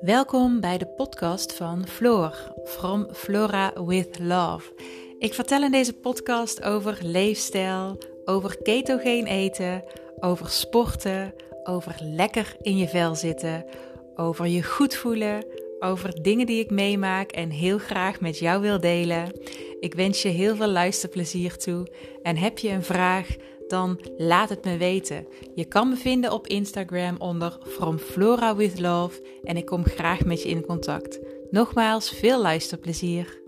Welkom bij de podcast van Floor, From Flora with Love. Ik vertel in deze podcast over leefstijl, over ketogeen eten, over sporten, over lekker in je vel zitten, over je goed voelen, over dingen die ik meemaak en heel graag met jou wil delen. Ik wens je heel veel luisterplezier toe en heb je een vraag? dan laat het me weten. Je kan me vinden op Instagram onder From Flora with Love en ik kom graag met je in contact. Nogmaals, veel luisterplezier.